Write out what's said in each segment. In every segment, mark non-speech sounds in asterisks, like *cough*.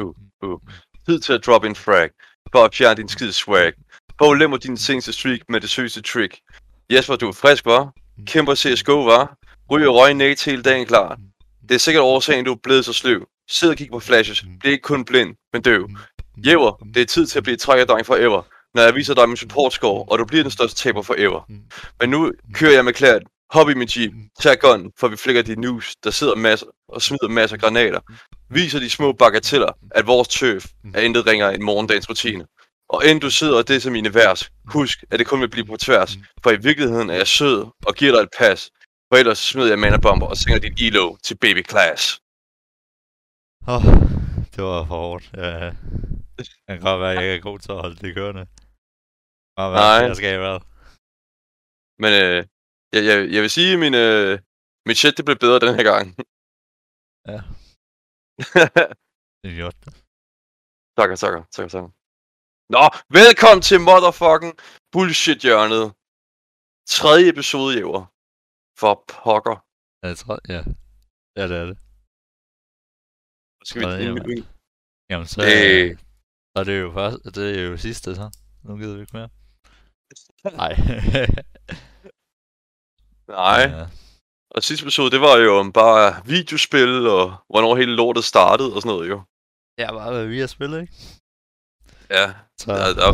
uh, uh. Tid til at drop en frag. For at fjerne din skide swag. På lemmer din seneste streak med det søgeste trick. Jesper, du er frisk, var? Kæmper CSGO, var? Ryger røg net hele dagen klar. Det er sikkert årsagen, du er blevet så sløv. Sid og kig på flashes. Bliv ikke kun blind, men døv. Jæver, det er tid til at blive trækkerdreng forever. Når jeg viser dig min support score, og du bliver den største taber forever. Men nu kører jeg med klædt. Hop i min jeep. Tag gun, for vi flækker de news, der sidder masser og smider masser af granater. Viser de små bagateller, at vores tøf er intet ringere end morgendagens rutine. Og inden du sidder og det er mine vers, husk, at det kun vil blive på tværs. For i virkeligheden er jeg sød og giver dig et pas. For ellers smider jeg manabomber og sender dit elo til baby class. Åh, oh, det var for hårdt. Ja. Det kan godt være, at jeg ikke er god til at holde det kørende. Det kan Nej. Jeg skal i hvert Men øh, jeg, jeg, jeg vil sige, at min, øh, mit shit det blev bedre den her gang. *laughs* Ja. Det er godt. takker, takker, takker, takker. Nå, velkommen til motherfucking bullshit-hjørnet. Tredje episode, Jæver. For pokker. Ja, jeg tror, ja. Ja, det er det. Skal vi... Tredje, nu- ja. nu- Jamen, så, øh. så er det jo først, det er jo sidste, så. Nu gider vi ikke mere. Nej. *laughs* Nej. Ja. Og sidste episode, det var jo om bare videospil, og hvornår hele lortet startede og sådan noget, jo. ja, bare hvad vi har spillet, ikke? Ja, Så, der, der,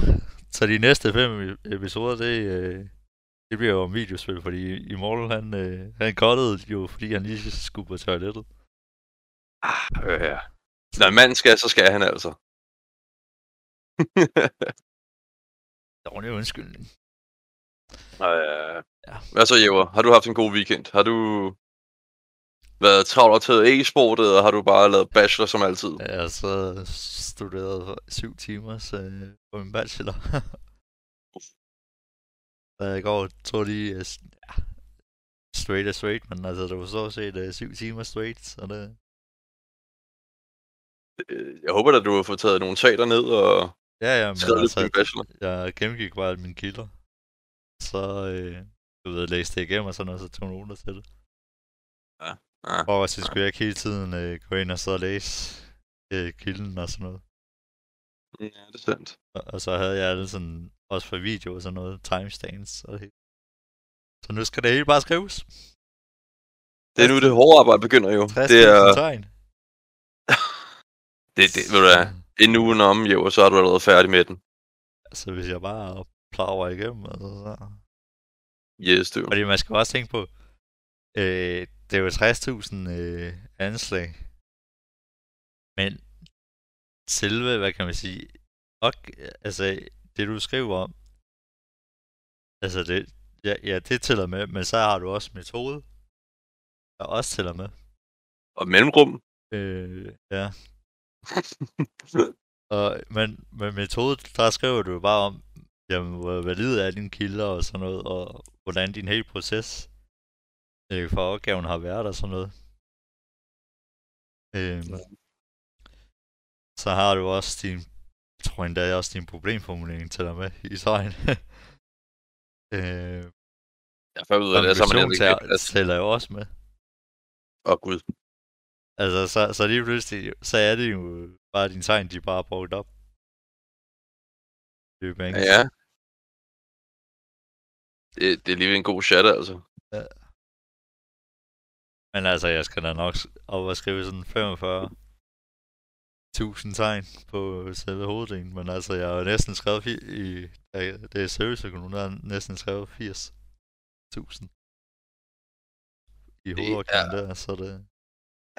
så de næste fem e- episoder, det, øh, det bliver jo om videospil, fordi Immortal, han, øh, han cuttede jo, fordi han lige skulle på toilettet. øh, ja. Når en mand skal, så skal han altså. *laughs* Dårlig undskyldning. Øh, Ja. Hvad så, Jæver? Har du haft en god weekend? Har du været travlt og taget e-sport, eller har du bare lavet bachelor som altid? Jeg har så studeret for syv timer øh, på min bachelor. *laughs* Så jeg går, tror lige, ja, straight er straight, men altså, det var så set uh, syv timer straight, så det, Øh, Jeg håber at du har fået taget nogle notater ned og ja, ja, men skrevet lidt altså, din bachelor. jeg gennemgik bare mine kilder. Så, øh, du ved, læste det igennem og sådan noget, så tog noter til det. Ja. Og så skulle jeg ikke hele tiden øh, gå ind og så læse øh, kilden og sådan noget. Ja, det er sandt. Og, og så havde jeg alle sådan, også for video og sådan noget, timestamps og det hele. Så nu skal det hele bare skrives. Det er nu, det hårde arbejde begynder jo. 60 *laughs* Det er, tegn. det, det, ved du hvad, en uge om, jo, og så er du allerede færdig med den. Altså hvis jeg bare plager igennem, altså så... Yes, du. Fordi man skal også tænke på, øh, det er jo 60.000 øh, anslag. Men selve, hvad kan man sige, nok, altså det du skriver om, altså det, ja, ja, det tæller med, men så har du også metode, der også tæller med. Og mellemrum. Øh, ja. *laughs* Og, men med metode, der skriver du jo bare om, jamen, hvor valid er dine kilder og sådan noget, og hvordan din hele proces øh, for opgaven har været og sådan noget. Øh, så har du også din, jeg tror endda også din problemformulering til dig med i tegn. *laughs* øh, Jeg får ud af det, så man ikke tæller, tæller jo også med. Åh, oh, gud. Altså, så, så lige pludselig, så er det jo bare dine tegn, de bare er brugt op. Det er jo ikke Ja. Det, det er lige en god chat, altså. Men altså, jeg skal da nok op og skrive sådan 45 tusind tegn på selve hoveddelen, men altså, jeg har næsten skrevet i, ja, det er serviceøkonomi, der har næsten skrevet 80.000 i er- der, så det,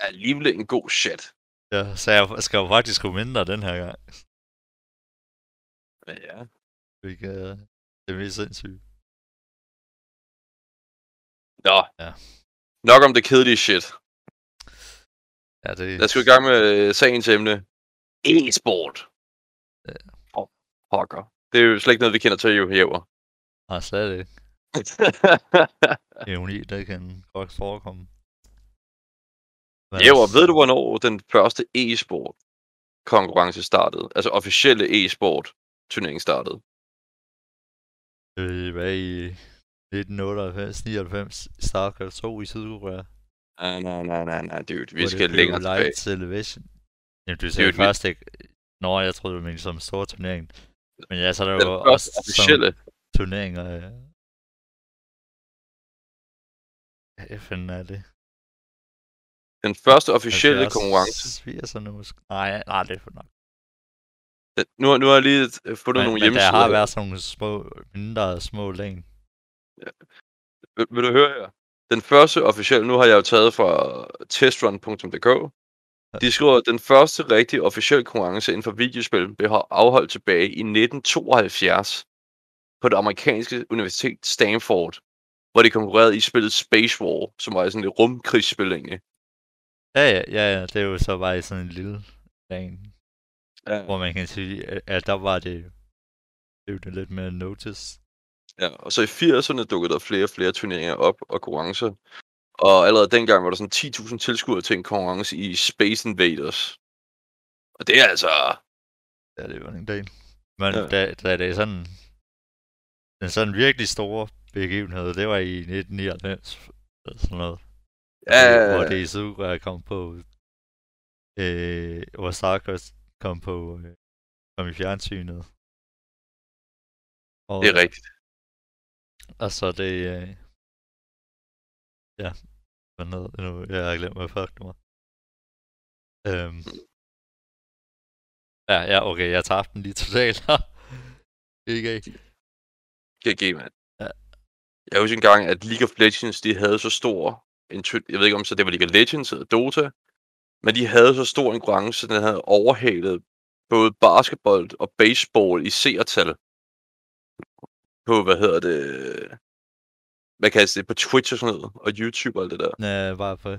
er alligevel en god chat. ja, så jeg skal jo faktisk skrive mindre den her gang, ja. hvilket er det er mest sindssygt. Nå. Ja. Nok om det kedelige shit. Ja, det, Lad os gå i gang med øh, sagens emne. E-sport. Ja. Oh, pokker. Det er jo slet ikke noget, vi kender til, jo, Jæver. har slet ikke. *laughs* Ironi, det kan godt forekomme. Men Jæver, ved du, hvornår den første e-sport konkurrence startede? Altså officielle e-sport turnering startede? Øh, hvad i 1998, 99, StarCraft 2 i Sydkorea. Nej, nej, nej, nej, nej, dude. Vi skal længere tilbage. Light Television. Jamen, du sagde et først ikke... Nå, jeg troede, du mente som en stor turnering. Men ja, så er der jo også officielle, turneringer... øh. Hvad fanden er det? den første officielle 70, konkurrence. 80'erne måske? Nej, nej, det er for nok. Den, nu, har- nu har jeg lige øh, fundet Men, nogle men der hjemmesider. har her. været sådan nogle små, mindre små lægen. Vil, vil du høre her? Den første officielle, nu har jeg jo taget fra testrun.dk. De skriver, at den første rigtige officielle konkurrence inden for videospil blev afholdt tilbage i 1972 på det amerikanske universitet Stanford, hvor de konkurrerede i spillet Space War, som var sådan et rumkrigsspil egentlig. Ja, ja, ja, ja, det er jo så bare sådan en lille lægen, Ja. hvor man kan sige, at, at der var det det lidt mere notice. Ja. Og så i 80'erne dukkede der flere og flere turneringer op og konkurrencer. Og allerede dengang var der sådan 10.000 tilskuere til en konkurrence i Space Invaders. Og det er altså... Ja, det var en del. Men Ja. da, da det er sådan, den sådan virkelig store begivenhed, det var i 1999, eller sådan noget. Ja, Hvor- Suga kom på, øh, hvor Starcraft kom på, øh, kom i fjernsynet. Og, det er rigtigt. Og så det, øh, ja, hvad det nu? Jeg har glemt, hvad fuck det var. Øhm, ja, ja, okay, jeg tabte den lige totalt her. *laughs* Ikke? GG, mand. Ja. Jeg husker engang, at League of Legends, de havde så stor en ty- jeg ved ikke om så det var League of Legends eller Dota, men de havde så stor en konkurrence, den havde overhalet både basketball og baseball i seertal. På, hvad hedder det, hvad kaldes det, på Twitch og sådan noget, og YouTube og alt det der. Ja, bare for,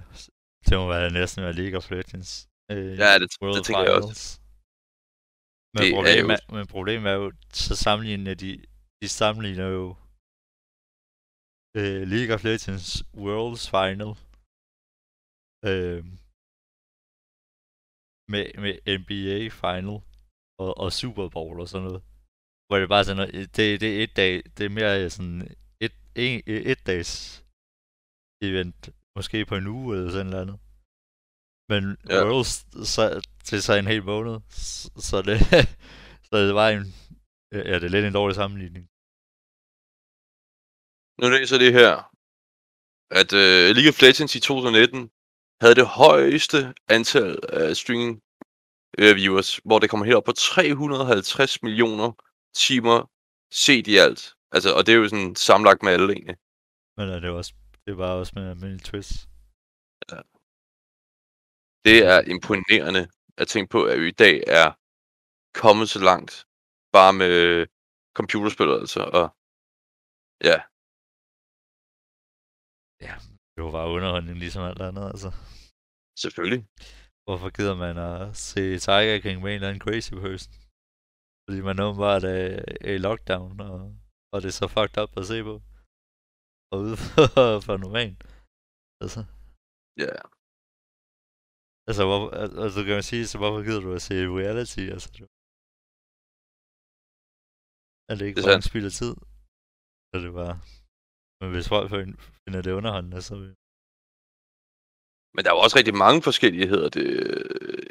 det må være næsten være League of Legends. Øh, Ja, det, World det tænker jeg også. Finals. Men, Det er problemet jo- er, men problemet er jo, så sammenligner de, de sammenligner jo øh, League of Legends Worlds Final øh, med, med NBA Final og, og Super Bowl og sådan noget. Hvor det bare sådan noget, det, det er et dag, det er mere sådan et, en, et dags event, måske på en uge eller sådan noget. Men Ja. Worlds, så, det er så en hel måned, så, så det, *laughs* så det var en, ja, det er lidt en dårlig sammenligning. Nu læser det her, at uh, League of Legends i 2019 havde det højeste antal af streaming uh, viewers, hvor det kommer helt op på 350 millioner timer set i alt. Altså, og det er jo sådan sammenlagt med alle egentlig. Men er det er også, det var også med almindelig twist. Det er imponerende at tænke på, at vi i dag er kommet så langt, bare med computerspil altså, og ja, Det var bare underholdning ligesom alt andet, altså. selvfølgelig. Hvorfor gider man at se Tiger King med en eller anden crazy person? Fordi man åbenbart er, er i lockdown, og, og det er så fucked up at se på. Og ude for, *laughs* for normalt. Altså, Ja, altså, hvor, altså, kan man sige, så hvorfor gider du at se reality? Altså, du, er det ikke er bare en spild af tid? Så det bare... Men hvis folk find- finder det underholdende, så vil Men der er jo også rigtig mange forskellige, hedder det,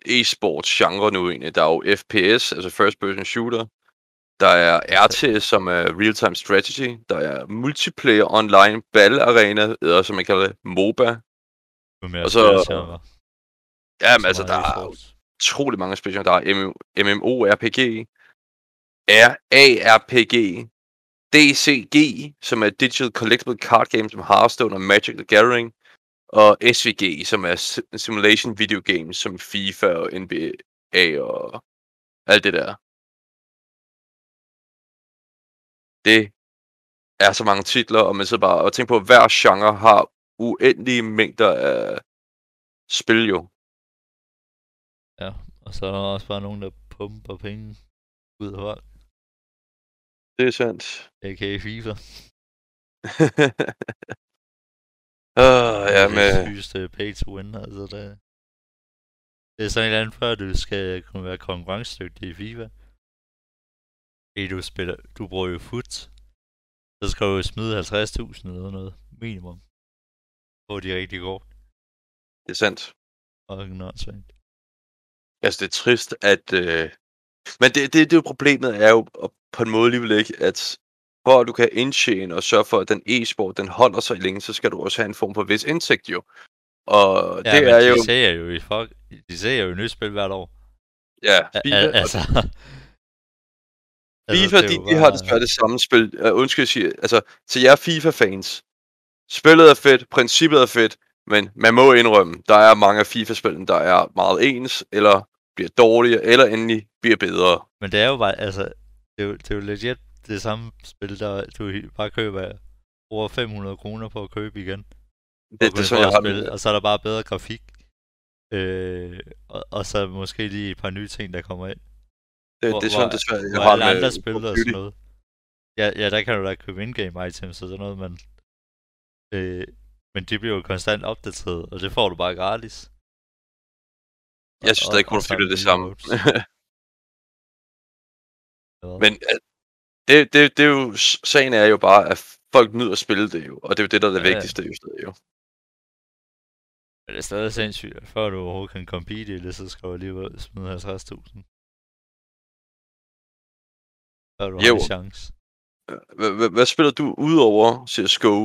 e-sports genre nu egentlig. Der er jo FPS, altså first person shooter. Der er RTS, som er real-time strategy. Der er multiplayer online battle arena, eller som man kalder det, MOBA. mere Og så- Jamen så altså, der er utrolig mange spil. Der er MMO, RPG, ARPG, DCG, som er Digital Collectible Card Game, som Hearthstone og Magic the Gathering, og SVG, som er si- Simulation Video Games, som FIFA og NBA og alt det der. Det er så mange titler, og man sidder bare og tænker på, at hver genre har uendelige mængder af spil jo. Ja, og så er der også bare nogen, der pumper penge ud af folk. Det er sandt. A.k.a. FIFA. *laughs* uh, ja, det med... er sygeste pay to win, altså det... Det er sådan et eller andet, før du skal kunne være konkurrencedygtig i FIFA. Fordi du spiller, du bruger jo foot. Så skal du jo smide 50.000 eller noget, minimum. Hvor de rigtig går. Det er sandt. Og nonsens. Altså, det er trist, at... Øh... Men det, det, det er jo problemet er jo på en måde alligevel ikke, at for at du kan indtjene og sørge for, at den e-sport, den holder sig længe, så skal du også have en form for vis indtægt jo. Og Ja, det er de jo... ser jo i fuck, de ser jo i nyt spil hvert år. Ja, FIFA, al- *laughs* altså, FIFA det er de, de har desværre det samme spil. Uh, undskyld, jeg siger, altså, til jer FIFA-fans. Spillet er fedt, princippet er fedt, men man må indrømme, der er mange af FIFA-spillene, der er meget ens, eller bliver dårligere, eller endelig bliver bedre. Men det er jo bare, altså, det er jo, det er jo legit det samme spil, der du bare køber over 500 kroner på at købe igen. Det, det, få jeg har det. Og så er der bare bedre grafik. Øh, og, og, så måske lige et par nye ting, der kommer ind. Det, hvor- det er sådan, hvor- desværre, jeg har alle det andre spil og sådan noget. Ja, ja, der kan du da købe in-game items og sådan noget, men... Øh, men de bliver jo konstant opdateret, og det får du bare gratis. Jeg synes stadig, Call of Duty er det samme. *laughs* Men det, det, det er jo, sagen er jo bare, at folk nyder at spille det jo, og det er jo det, der er det Ja, vigtigste jo stadig jo. Men det er stadig sindssygt, at før du overhovedet kan compete i det, så skal du alligevel smide 50.000. Før du har Jo. en chance. Hvad, spiller du udover CSGO,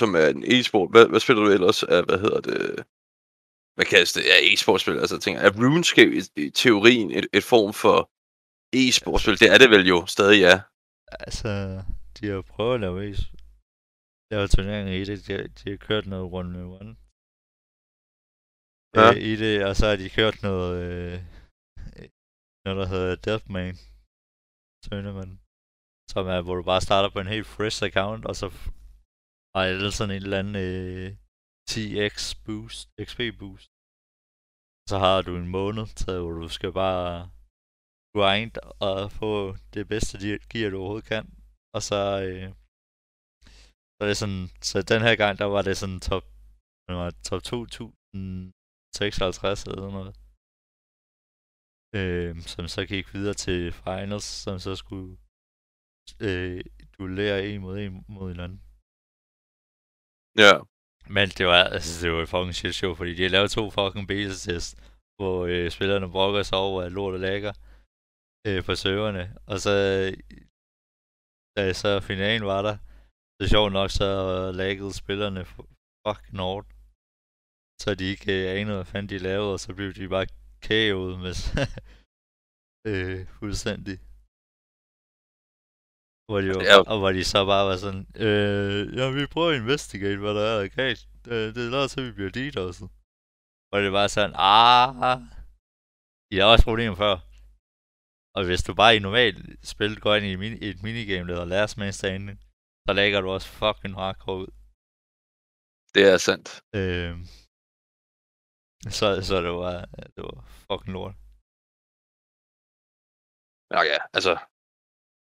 som er en e-sport? Hvad, hvad spiller du ellers af, hvad hedder det, hvad kaldes det? Ja, e-sportspil. Altså, tænker, er RuneScape i, i teorien et, et form for e-sportspil? Det er det vel jo stadig, ja. Altså, de har prøvet at lave is. Lave turneringer i det. De, har- de har kørt noget one v one. Ja. Øh, I det, og så har de kørt noget, øh, noget der hedder Deathman Tournament. Som er, hvor du bare starter på en helt fresh account, og så har alle sådan en eller anden øh, 10x boost, XP boost. Så har du en måned til, hvor du skal bare grind og få det bedste de- gear, du overhovedet kan. Og så, øh, så er det sådan, så den her gang, der var det sådan top, det var top 2056 eller sådan noget. Øh, som så gik videre til finals, som så skulle øh, duellere en mod en mod hinanden. Ja. Men det var, altså, det var fucking shit show, fordi de har lavet to fucking beta-test, hvor øh, spillerne brokker sig over, at lortet lægger øh, på serverne. Og så, da så finalen var der, så sjovt nok, så laggede spillerne fu- fucking hårdt. Så de ikke øh, anede, hvad fanden de lavede, og så blev de bare kævet med *laughs* øh, fuldstændig. Hvor de, var, Ja. og hvor de så bare var sådan, øh, ja, vi prøver at investigate, hvad der er galt. Øh, det lader til, at vi bliver DDoS'et. Og det var sådan, ah, I har også problemer før. Og hvis du bare i normalt spil går ind i et, mini, et minigame, der hedder Last Man Standing, så lægger du også fucking hardcore ud. Det er sandt. Øh, så, så det var, det var fucking lort. Ja, ja, altså.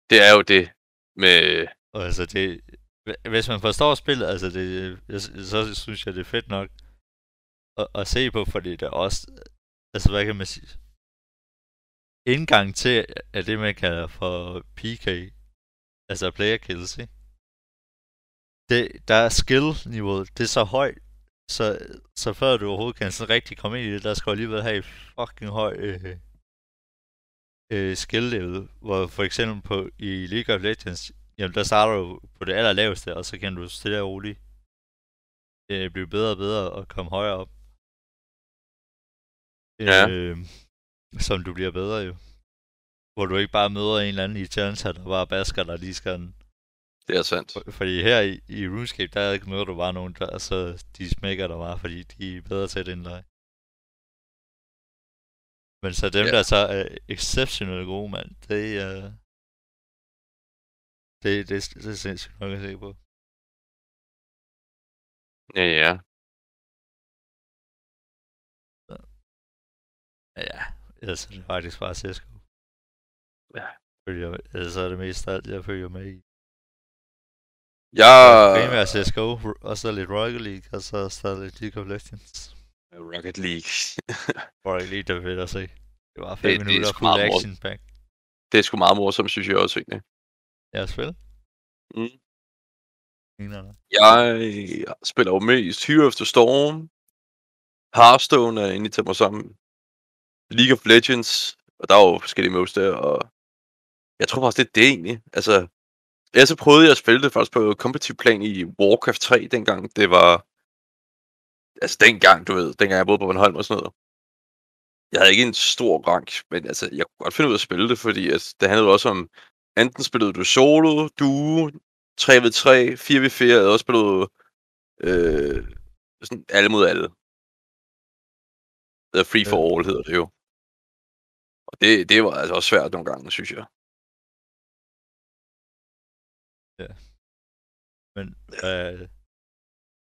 Det er jo det med... Og altså det, hvis man forstår spillet, altså det, så synes jeg det er fedt nok at, at se på, fordi det er også, altså hvad kan man sige, indgang til er det, man kalder for PK, altså player kills, ikke? Det, der er skill-niveauet, det er så højt, så, så før du overhovedet kan sådan rigtig komme ind i det, der skal du alligevel have fucking høj øh, øh, skill level, hvor for eksempel på i League of Legends, jamen der starter du på det allerlaveste, og så kan du stille og roligt øh, blive bedre og bedre og komme højere op. Ja. Øh, som du bliver bedre jo. Hvor du ikke bare møder en eller anden i challenge, der bare basker dig lige skal den. Det er sandt. For- Fordi her i, i RuneScape, der møder du bare nogen, der så de smækker dig bare, fordi de er bedre til det end dig. Men så dem, Ja. der så er exceptionelt gode, mand, det er... Det, det, det er sindssygt nok at se på. Ja, ja. Ja, ja. Ellers er det faktisk bare CSGO. Ja. Følger, ellers er det mest alt, jeg følger med i. Jeg... Primært CSGO, og så lidt Rocket League, og så stadig lidt League of Legends. Rocket League. *laughs* Rocket League, der er fedt at se. Det var 5 Det- det er minutter sgu fuld meget action pack. det er sgu meget morsomt, synes jeg også, egentlig. Jeg har spillet. Mm. Ingen af Jeg spiller jo mest Hero of the Storm. Hearthstone er inde til mig sammen. League of Legends, og der er jo forskellige modes der, og jeg tror faktisk, det er det egentlig. Altså, jeg så prøvede jeg at spille det faktisk på kompetitiv plan i Warcraft 3 dengang. Det var, altså dengang, du ved, dengang jeg boede på Bornholm og sådan noget. Jeg havde ikke en stor rank, men altså, jeg kunne godt finde ud af at spille det, fordi altså, det handlede også om, enten spillede du solo, duo, 3v3, 4v4, eller også spillede du øh, sådan alle mod alle. Er free for all, hedder det jo. Og det, det var altså også svært nogle gange, synes jeg. Men øh,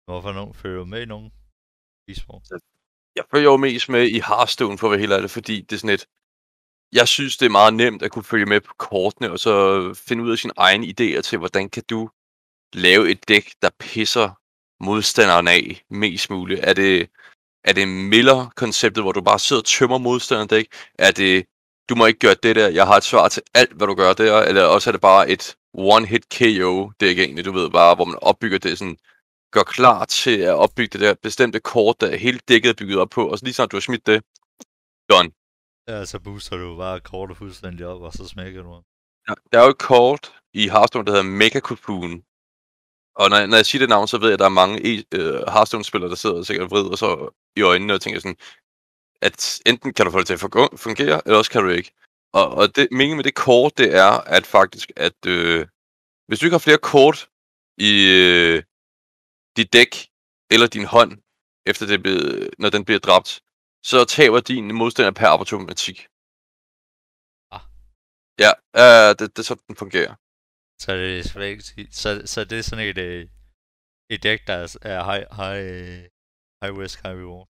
hvorfor nogen følger med i nogen e-sport? Jeg følger jo mest med i Hearthstone, for at være helt ærlig, fordi det er sådan et... Jeg synes, det er meget nemt at kunne følge med på kortene, og så finde ud af sine egne idéer til, hvordan kan du lave et dæk, der pisser modstanderen af mest muligt. Er det, er det Miller-konceptet, hvor du bare sidder og tømmer modstanderen dæk? Er det, du må ikke gøre det der, jeg har et svar til alt, hvad du gør der? Eller også er det bare et one-hit KO dæk egentlig, du ved bare, hvor man opbygger det sådan, gør klar til at opbygge det der bestemte kort, der hele dækket er bygget op på, og så lige snart du har smidt det, done. Ja, så booster du bare kortet fuldstændig op, og så smækker du. Ja, der er jo et kort i Hearthstone, der hedder Mega Cocoon. Og når, når jeg siger det navn, så ved jeg, at der er mange e- uh, Hearthstone-spillere, der sidder og sikkert vrider så i øjnene og tænker sådan, at enten kan du få det til at fungere, eller også kan du ikke. Og, og det, meningen med det kort, det er, at faktisk, at øh, hvis du ikke har flere kort i øh, dit dæk, eller din hånd, efter det bliver, når den bliver dræbt, så taber din modstander per automatik. Ah. Ja, øh, det, det er sådan, den fungerer. Så det er så, så det er sådan et, øh, et dæk, der er high, high, high risk, high reward.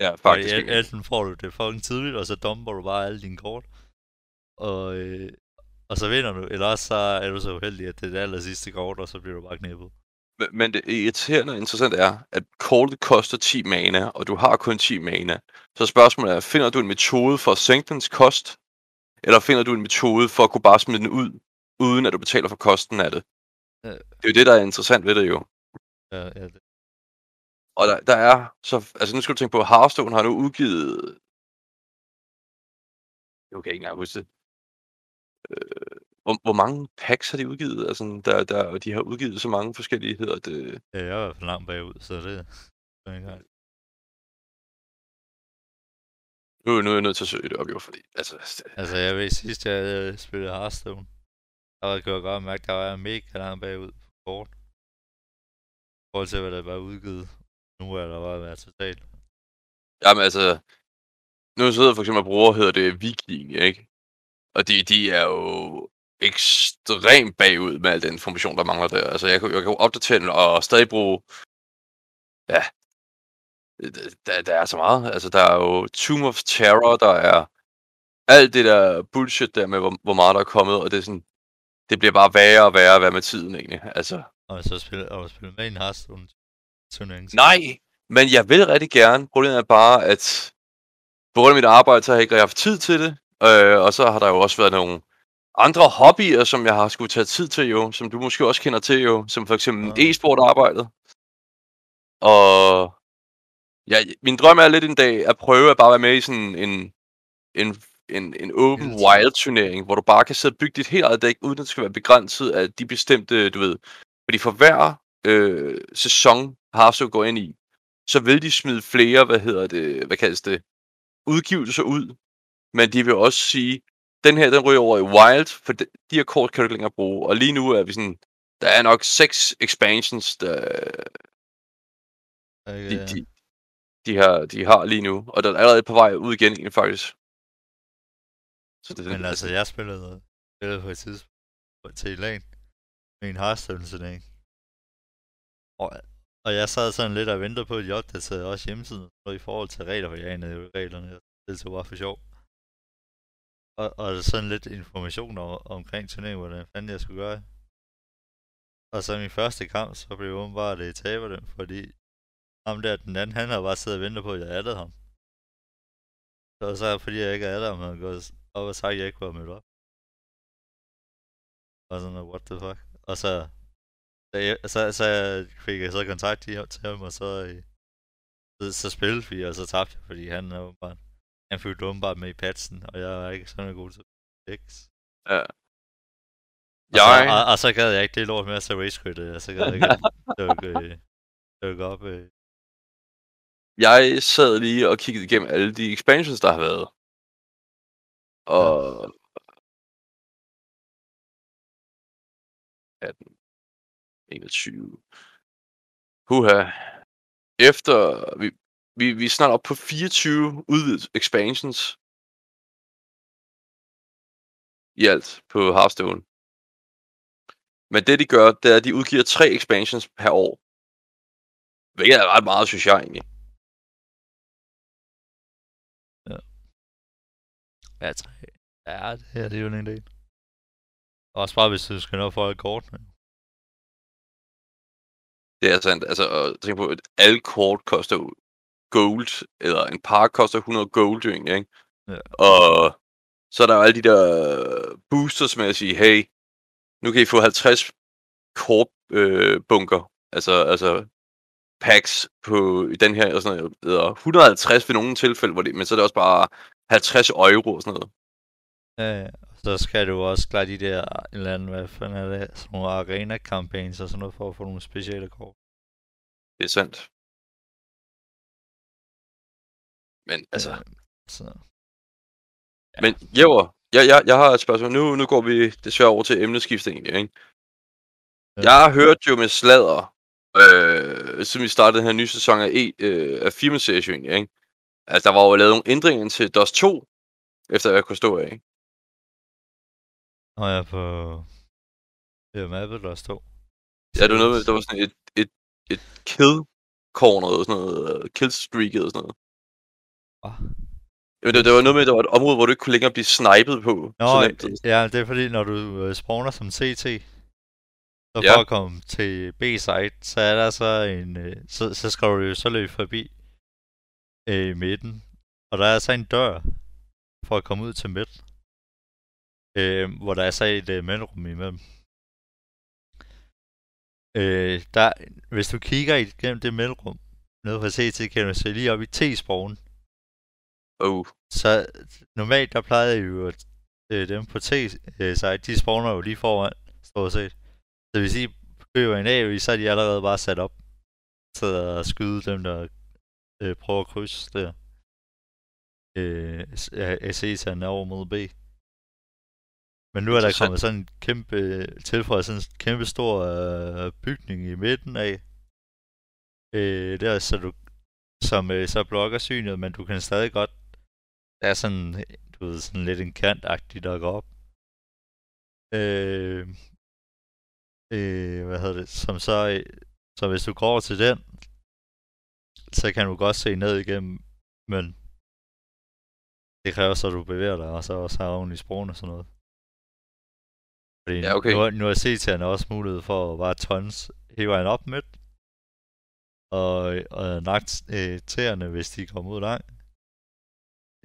Ja, faktisk. Fordi enten får du det fucking tidligt, og så dumper du bare alle dine kort. Og, øh, og så vinder du, eller også så er du så uheldig, at det er det aller sidste kort, og så bliver du bare knæppet. Men, men det irriterende og interessant er, at kortet koster 10 mana, og du har kun 10 mana. Så spørgsmålet er, finder du en metode for at sænke dens kost? Eller finder du en metode for at kunne bare smide den ud, uden at du betaler for kosten af det? Ja. Det er jo det, der er interessant ved det jo. Ja, ja, det, og der, der er, så, altså nu skal du tænke på, Hearthstone har nu udgivet, jeg kan ikke engang huske det, øh, hvor, hvor mange packs har de udgivet? Altså, der, der, de har udgivet så mange forskellige, hedder det... Ja, jeg er i hvert fald langt bagud, så det ikke nu, nu er jeg nødt til at søge det op, jo, fordi... Altså, altså jeg ved, sidst jeg spillede Hearthstone, der kunne godt mærke, at der var mega langt bagud på kort. I forhold til, hvad der var udgivet. Nu er der bare været totalt. Jamen altså, nu sidder for eksempel bruger, hedder det Viking, ikke? Og de, de er jo ekstremt bagud med al den information, der mangler der. Altså, jeg, jeg kan jo opdatere den og stadig bruge... Ja, der, der er så meget. Altså, der er jo Tomb of Terror, der er alt det der bullshit der med, hvor, hvor meget der er kommet, og det er sådan... Det bliver bare værre og værre, værre med tiden, egentlig. Altså... Og så spiller, og spiller med i en Hearthstone turnering. Nej, men jeg vil rigtig gerne. Problemet er bare, at på grund af mit arbejde, så har jeg ikke haft tid til det. Øh, og så har der jo også været nogle andre hobbyer, som jeg har skulle tage tid til jo, som du måske også kender til jo, som for eksempel ja. e-sport-arbejdet. Og ja, min drøm er lidt en dag at prøve at bare være med i sådan en, en, en, en open wild turnering, hvor du bare kan sidde og bygge dit helt eget dæk, uden at det skal være begrænset af de bestemte, du ved. Fordi for hver øh, sæson, Hearthstone går ind i, så vil de smide flere, hvad hedder det, hvad kaldes det, udgivelser ud. Men de vil også sige, den her, den ryger over i Wild, for de, de her kort kan du ikke længere bruge. Og lige nu er vi sådan, der er nok seks expansions, der, okay, de, de, de, har, de har lige nu. Og der er allerede på vej ud igen, faktisk. Så det, Men altså, jeg spillede, spillede på et tidspunkt til LAN med en Hearthstone-turnering. Og, og jeg sad sådan lidt og ventede på, at de opdaterede også hjemmesiden og i forhold til regler, for jeg anede jo reglerne. Det så bare for sjov. Og, og sådan lidt information om, omkring turneringen, hvordan fanden jeg skulle gøre. Og så min første kamp, så blev jeg bare det taber dem, fordi ham der, den anden, han har bare siddet og ventet på, at jeg addede ham. Så, så fordi jeg ikke addede ham, han gået og sagt, at jeg ikke var mødt op. Og sådan noget, what the fuck. Og så så, så, så fik jeg så kontakt til ham, og så, så, så spillede vi, og så tabte jeg, fordi han er bare han fulgte åbenbart med i patchen, og jeg er ikke sådan god til X. Ja. Og, Jeg, så, og, og, så gad jeg ikke det lort med at tage race quit, og så gad jeg ikke *laughs* dukke, øh, dukke op. Øh. jeg sad lige og kiggede igennem alle de expansions, der har været. Og... 18, 21. Huha. Efter... Vi, vi, vi er snart op på 24 udvidet expansions. I alt på Hearthstone. Men det de gør, det er, at de udgiver tre expansions per år. Hvilket er ret meget, synes jeg egentlig. Ja, tre. Ja, det her det er jo en del. Også bare hvis du skal nå for alle kortene. Det er sandt. Altså, at tænke på, at alle kort koster jo gold, eller en par koster 100 gold, ikke? Ja. Og så er der jo alle de der boosters med at sige, hey, nu kan I få 50 kort øh, bunker, altså, altså packs på i den her, og sådan noget, eller 150 ved nogle tilfælde, hvor det, men så er det også bare 50 euro og sådan noget. Ja, så skal du også klare de der, en eller anden, hvad fanden er det, sådan nogle arena campaigns og sådan noget, for at få nogle specielle kort. Det er sandt. Men altså, Øh, så. Ja. Men Jæver, jeg, jeg, jeg har et spørgsmål. Nu, nu går vi desværre over til emneskift egentlig, ikke? Ja. Jeg har hørt jo med sladder, øh, siden vi startede den her nye sæson af, e, øh, af firmaserie jo egentlig, ikke? Altså, der var jo lavet nogle ændringer til DOS 2, efter hvad jeg kunne stå af, jeg er på... Det er mappet, der står. Ja, det var noget med, der var sådan et, et, et kill corner, og sådan noget, kill streaket og sådan noget. Ah. Jamen, det, det var noget med, at der var et område, hvor du ikke kunne længere blive snipet på. Nå, ja, det er fordi, når du øh, spawner som CT, så Ja. for at komme til B-site, så er der så en... Øh, så, så skal du jo så løbe forbi øh, midten. Og der er så en dør for at komme ud til midt. Øh, hvor der er så et øh, mellemrum imellem. Øh, der, hvis du kigger igennem det mellemrum, nede fra CT, kan du se lige op i T-spawn. Oh, Så normalt der plejede jo at øh, dem på T-site, de spawner jo lige foran, stort set. Så hvis I køber en AV, så er de allerede bare sat op til at skyde dem, der øh, prøver at krydse der. Øh, af C'erne over mod B. Men nu er der kommet sådan en kæmpe, tilføjet sådan en kæmpe stor øh, bygning i midten af. Øh, der så du, som øh, så blokker synet, men du kan stadig godt der er sådan, du ved, sådan lidt en kant der går op. Øh, øh, hvad hedder det, som så, øh, så hvis du går til den, så kan du godt se ned igennem, men det kræver så, at du bevæger dig, og så også har ordentligt sprogene og sådan noget. Fordi Ja, okay. nu, nu er CT'erne også mulighed for at bare tons hele vejen op midt, og, og nak øh, tæerne, hvis de kommer ud langt.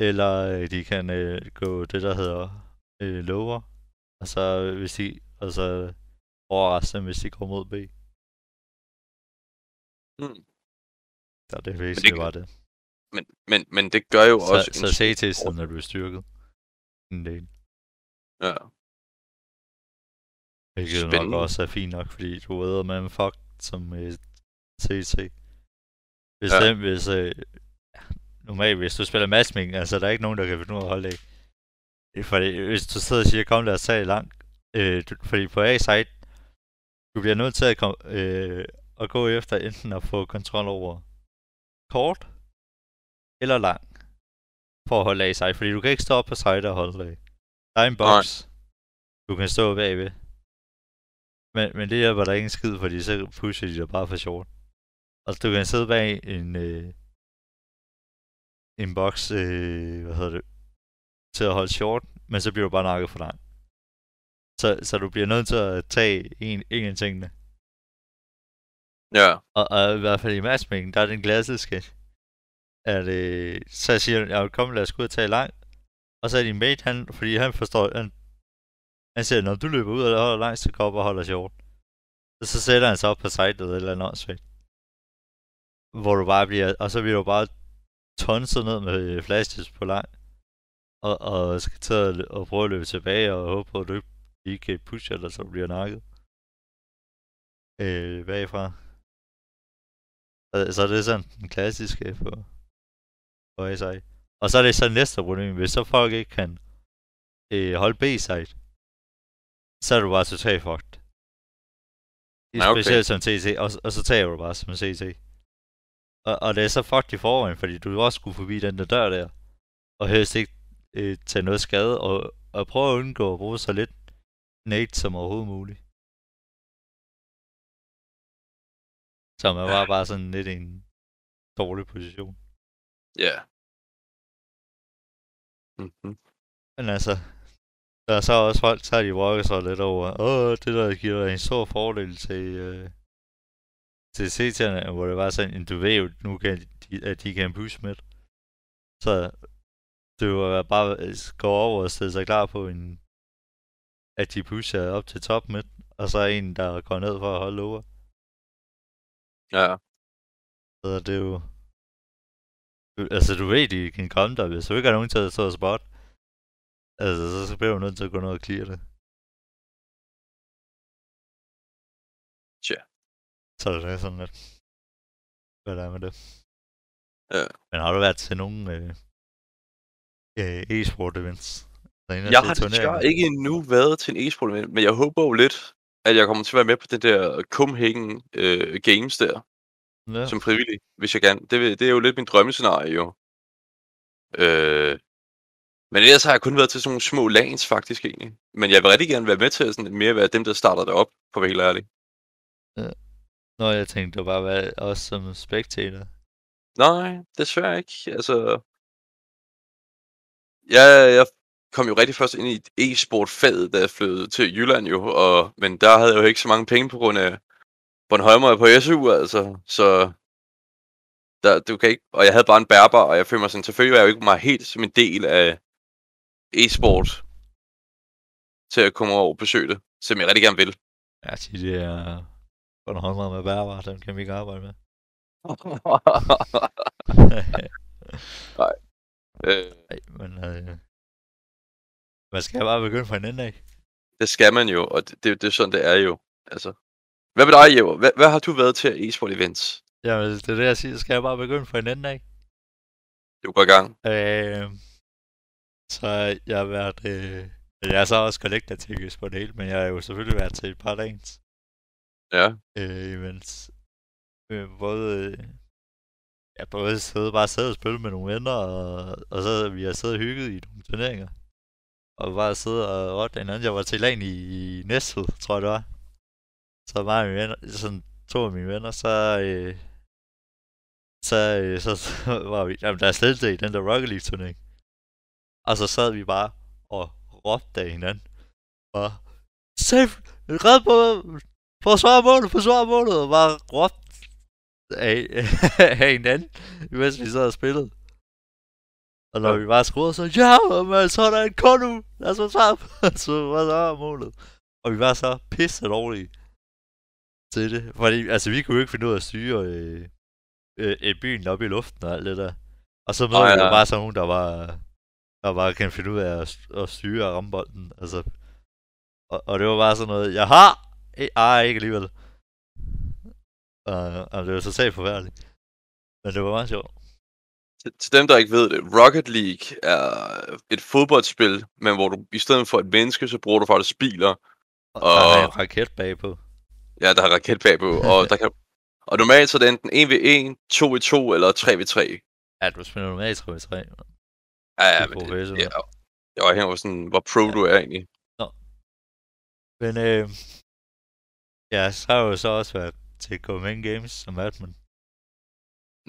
Eller øh, de kan øh, gå det, der hedder øh, lower. Og så hvis de, og så overraske dem, hvis de går mod B. hmm. Så det er basically kan- bare det. men, men, men det gør jo Så, også... så CT-siden er blevet styrket. En del. Ja. Hvilket jo nok Spændende. også er fint nok, fordi du ved, at man fuck som øh, CT. Hvis Ja. den, hvis... Øh, normalt, hvis du spiller matchmaking, altså der er ikke nogen, der kan finde ud af at holde af. Fordi hvis du sidder og siger, kom lad os tage langt. Øh, du, fordi på A-site, du bliver nødt til at, kom, øh, at gå efter enten at få kontrol over kort eller lang for at holde af sig, fordi du kan ikke stå op på site og holde af. Der er en boks, du kan stå bagved. Men, men det hjælper der ikke en skid, fordi så pusher de dig bare for short. Og du kan sidde bag en, øh, en boks, øh, hvad hedder det, til at holde short, men så bliver du bare nakket for langt. Så, så du bliver nødt til at tage en, en af tingene. Ja. Og, og i hvert fald i matchmaking, der er den klassiske, at øh, så siger jeg vil komme, lad os gå ud og tage langt. Og så er din mate, han, fordi han forstår, han, han siger, når du løber ud og holder langt, så går op og holder short. Og så sætter han sig op på sitet eller noget eller andet åndssvagt. Hvor du bare bliver, og så bliver du bare tonset ned med øh, flashes på lang. Og, og skal tage og prøve at løbe tilbage og håbe på, at du ikke pusher eller så bliver nakket. Øh, bagfra. Så, så det er sådan den klassiske på, på ASI. Og så er det så næste problem, hvis så folk ikke kan øh, holde B-side, så er du bare totalt fucked. Ja, okay. specielt som TC, og, og så tager du bare som CC. Og, og det er så fucked i forvejen, fordi du også skulle forbi den der dør der, og helst ikke øh, tage noget skade, og, og prøve at undgå at bruge så lidt nade som overhovedet muligt. Så man var bare sådan lidt i en dårlig position. Ja. Mm-hmm. Men altså, der er så også folk, så har de brokket sig lidt over, åh, det der giver en stor fordel til, øh, til CT'erne, hvor det var sådan, du ved jo, nu kan de, at de kan push med. Så det var bare at gå over og stille sig klar på en, at de pusher op til top midt, og så en, der går ned for at holde over. Ja. Så det er jo... Altså, du ved, de kan komme der, hvis du ikke har nogen til at stå og spot. Altså, så bliver du nødt til at gå ned og clear det. Tja. Så det er sådan lidt... Hvad der er med det. Ja. Men har du været til nogle øh, øh, e-sport events? Altså, Jeg har desværre ikke endnu været til en e-sport event, men jeg håber jo lidt, at jeg kommer til at være med på det der Copenhagen øh, Games der, Ja. som frivillig, hvis jeg kan. Det, det er jo lidt min drømmescenarie jo. Øh, men ellers har jeg kun været til sådan nogle små lands faktisk egentlig. Men jeg vil rigtig gerne være med til at sådan mere være dem, der starter det op, for at være helt ærlig. Nå, jeg tænkte, bare være os som spectator. Nej, desværre ikke. Altså, jeg, jeg kom jo rigtig først ind i e-sport-faget, da jeg flyttede til Jylland jo, og, men der havde jeg jo ikke så mange penge på grund af Bornholmer er på SU, altså, så der, du kan ikke, og jeg havde bare en bærbar, og jeg føler mig sådan, selvfølgelig var jeg jo ikke mig helt som en del af e-sport til at komme over og besøge det, som jeg rigtig gerne vil. Ja, sige, det er Bornholmer med bærbar, dem kan vi ikke arbejde med. *laughs* *laughs* øh, Nej, men øh, man skal bare begynde fra en ende af. det skal man jo, og det, det, det er sådan, det er jo. Altså. Hvad med dig, Jever? Hvad, hvad har du været til e-sport events? Jamen, det er det, jeg siger, skal jeg bare begynde fra en ende af. Du går i gang. Øh, så jeg har været... Øh, jeg har så også collector tickets på det hele, men jeg har jo selvfølgelig været til et par dagens Ja. øh, events. Øh, både... Øh, ja, både sidde, bare sidde og spille med nogle venner, og, og så vi har siddet og hygget i nogle turneringer. Og bare sidde og rotte hinanden. Jeg var til LAN i, i Næstved, tror jeg det var. Så var mine venner, sådan to af mine venner, så... Øh, så, øh, så, så *laughs* var vi, jamen der er slet ikke i den der Rocket League turnering. Og så sad vi bare og råbte af hinanden. Og safe, red på, forsvar målet, forsvar målet, og bare råbte af, *laughs* af hinanden, mens vi sad og spillede. Og når Ja. vi bare skruede, så ja, men så er der en kort nu, lad os *laughs* så var der målet. Og vi var så pisse dårlige til det. Fordi, altså, vi kunne jo ikke finde ud af at styre øh, øh, et byen op i luften og alt det der. Og så vi jo nej. bare sådan nogen, der var der bare kan finde ud af at, at styre og ramme bolden. Altså, og, og det var bare sådan noget, jeg har! Ej, ikke alligevel. Og, og det var totalt forfærdeligt. Men det var meget sjovt. Til, til dem, der ikke ved det, Rocket League er et fodboldspil, men hvor du i stedet for et menneske, så bruger du faktisk biler. Og der er Og- en raket bagpå. Ja, der har raket bagpå, og der kan... Og normalt så er det enten 1v1, 2v2 eller 3v3. Ja, du spiller nu med i 3 3 Ja, ja, er men det, ja, jeg var her sådan, hvor pro du er egentlig. Men øh, ja, så har jeg jo så også været til Copenhagen Games som admin.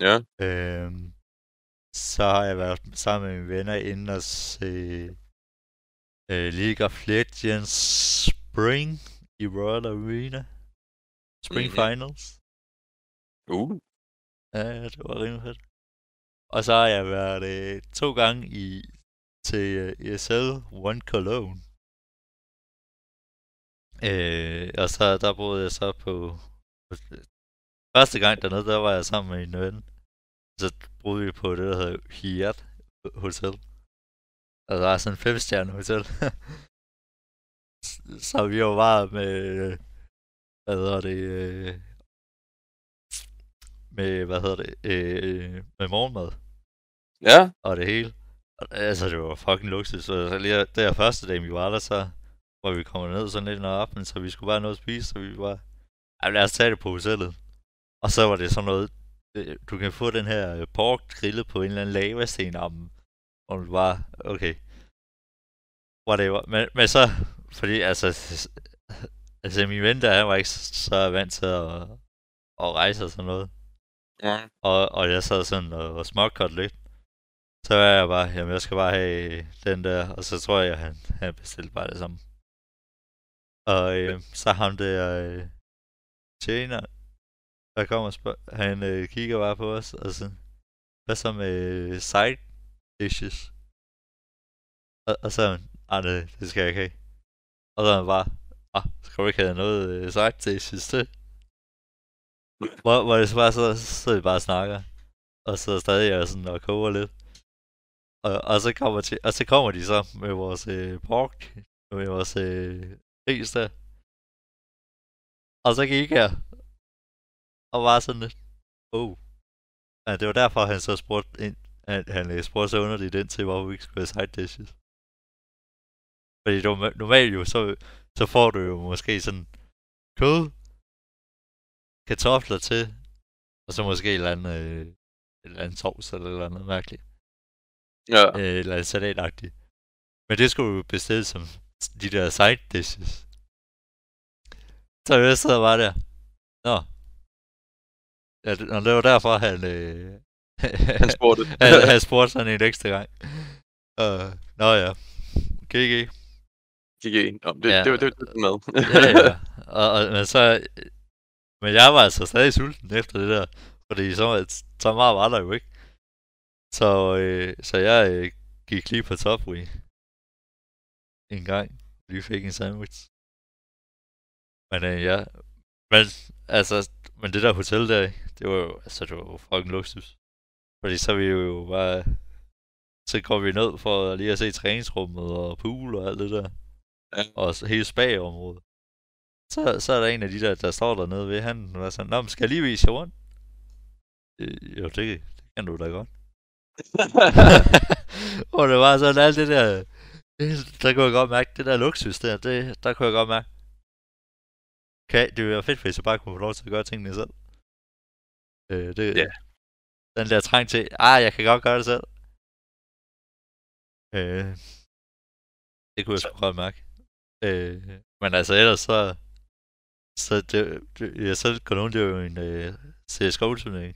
Ja, Øh, så har jeg været sammen med mine venner inde og se øh, League of Legends Spring i Royal Arena. Spring Mhm. Finals. uh, Ja, det var rimelig fedt. Og så har jeg været øh, to gange i til øh, ESL One Cologne. Øh, og så der boede jeg så på, på første gang dernede, der var jeg sammen med en ven. Så boede vi på det, der hedder Hyatt Hotel. Og der var sådan en femstjerne hotel. *laughs* så vi var bare med, hvad hedder det, øh, med, hvad hedder det, øh, med morgenmad Ja, og det hele. Altså, det var fucking luksus. Så lige der første dag, vi var der, så var vi kommet ned sådan lidt når aftenen, så vi skulle bare noget at spise, så vi var, ja, lad os tage det på hotellet. Og så var det sådan noget, du kan få den her øh, pork grillet på en eller anden lavasten om, og du bare, okay. Whatever. Men, men så, fordi altså, altså min ven der, han var ikke så vant til at, at rejse og sådan noget. ja. Og, og jeg sad sådan og, og småkort lidt. Så var jeg bare, jamen jeg skal bare have den der, og så tror jeg, han, han bestilte bare det samme. Og øh, så ham der øh, tjener, der kommer spørg- han øh, kigger bare på os, og sådan, hvad så med øh, side dishes? Og, og så er han, ah, det, det skal jeg ikke have. Og så er han bare, ah, skal du ikke have noget øh, side dishes til? Hvor, hvor det så bare så, så vi bare og snakker. Og så stadig er sådan og koger lidt. Og, og, så kommer til, og så kommer de så med vores øh, pork, med vores øh, ris der. Og så gik jeg, og var sådan lidt, oh. Ja, det var derfor, han så spurgte, ind, han, han spurgte så underligt ind til, hvorfor vi ikke skulle have side dishes. Fordi norma- normalt jo, så, så får du jo måske sådan kød, kartofler til, og så måske et eller andet, øh, et eller andet sovs eller et eller andet mærkeligt. Ja, Øh, eller salatagtigt. Men det skulle du bestille som de der side dishes. Så jeg sidder bare der. Nå. Ja, det, og det var derfor, han... Øh, *laughs* han spurgte. *laughs* han, han spurgte sådan en ekstra gang. Uh, nå ja. GG. GG. Nå, det, Ja. det, var det, var det med. ja, ja. *laughs* Og, og, men så... Men jeg var altså stadig sulten efter det der. Fordi så, så meget var der jo ikke. Så, øh, så jeg øh, gik lige på Topway. En gang. Lige fik en sandwich. Men øh, ja. Men altså, men det der hotel der, det var jo, altså det var jo fucking luksus. Fordi så er vi jo bare, så går vi ned for lige at se træningsrummet og pool og alt det der. Ja. Og hele spa-området. Så, så er der en af de der, der står dernede ved, han var sådan, Nå, men skal jeg lige vise jer rundt? Øh, jo, det, det kan du da godt. *laughs* og det var sådan alt det der, det, der kunne jeg godt mærke, det der luksus der, det, der kunne jeg godt mærke. Okay, det ville være fedt, hvis jeg bare kunne få lov til at gøre tingene selv. Øh, det, Ja. Den der trang til, ah, jeg kan godt gøre det selv. Øh, det kunne jeg sgu godt mærke. Øh, men altså ellers så, så det, det ja, så nogen, det er jo en øh, CSGO-turnering.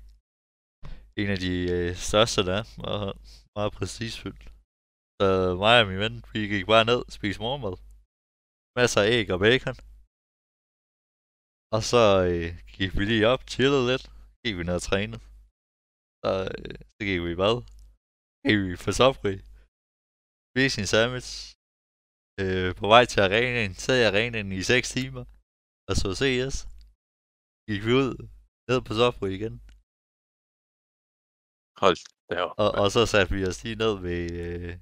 En af de øh, største der er, meget, meget prestigefyldt. Så mig og min ven, vi gik bare ned og spiste morgenmad. Masser af æg og bacon. Og så øh, gik vi lige op, chillede lidt, gik vi ned og trænede. Så, øh, så gik vi i bad. Gik vi på Subway. Spiste en sandwich. Øh, på vej til arenaen, sad i arenaen i 6 timer. Og så CS. Gik vi ud, ned på Subway igen. Hold da op. Og, og så satte vi os lige ned ved, øh,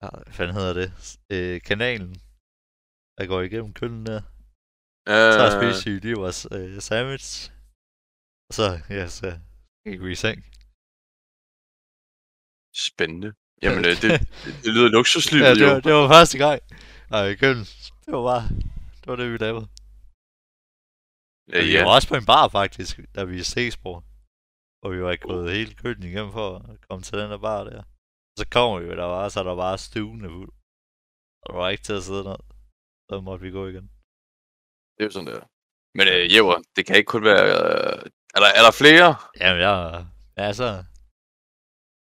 ja, hvad fanden hedder det, øh, kanalen, der går igennem køllen der. Så Øh, spiste vi lige vores øh, sandwich. Og så, ja, så gik vi i seng. spændende. Jamen, øh, det, det, *laughs* det lyder luksuslivet ja, det jo. var, det var første gang. Og i køllen, det var bare, det var det, vi lavede. Ja, Ja, vi ja. var også på en bar faktisk, da vi i Stegsborg. Og vi var ikke gået hele køkken igennem for at komme til den der bar der. Så kommer vi jo, der var, så der var stuende fuld. Og der var ikke til at sidde ned. Så måtte vi gå igen. Det er jo sådan der. Men øh, Jæver, det kan ikke kun være... Øh, er, der, er der flere? Jamen, jeg, ja, så,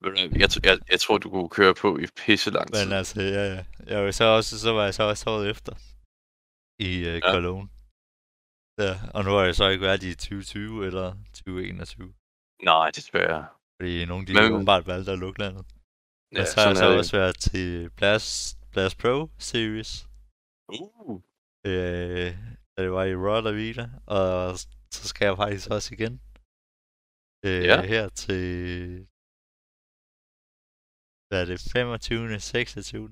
Ved du hvad, Jeg, jeg, jeg tror, du kunne køre på i pisse lang tid. men altså, ja, ja. Jeg var så, også, så var jeg så også året efter. I uh, Ja. Cologne. Ja, og nu har jeg så ikke været i 2020 eller 2021. Nej, desværre. Fordi nogle de Men- åbenbart valgt at lukke landet. Ja, og så har jeg så det. også været til Blast, Blast Pro Series. Uh, øh, det var i Royal Arena, og så skal jeg faktisk også igen. øh, Ja. her til... Hvad er det? 25. 26.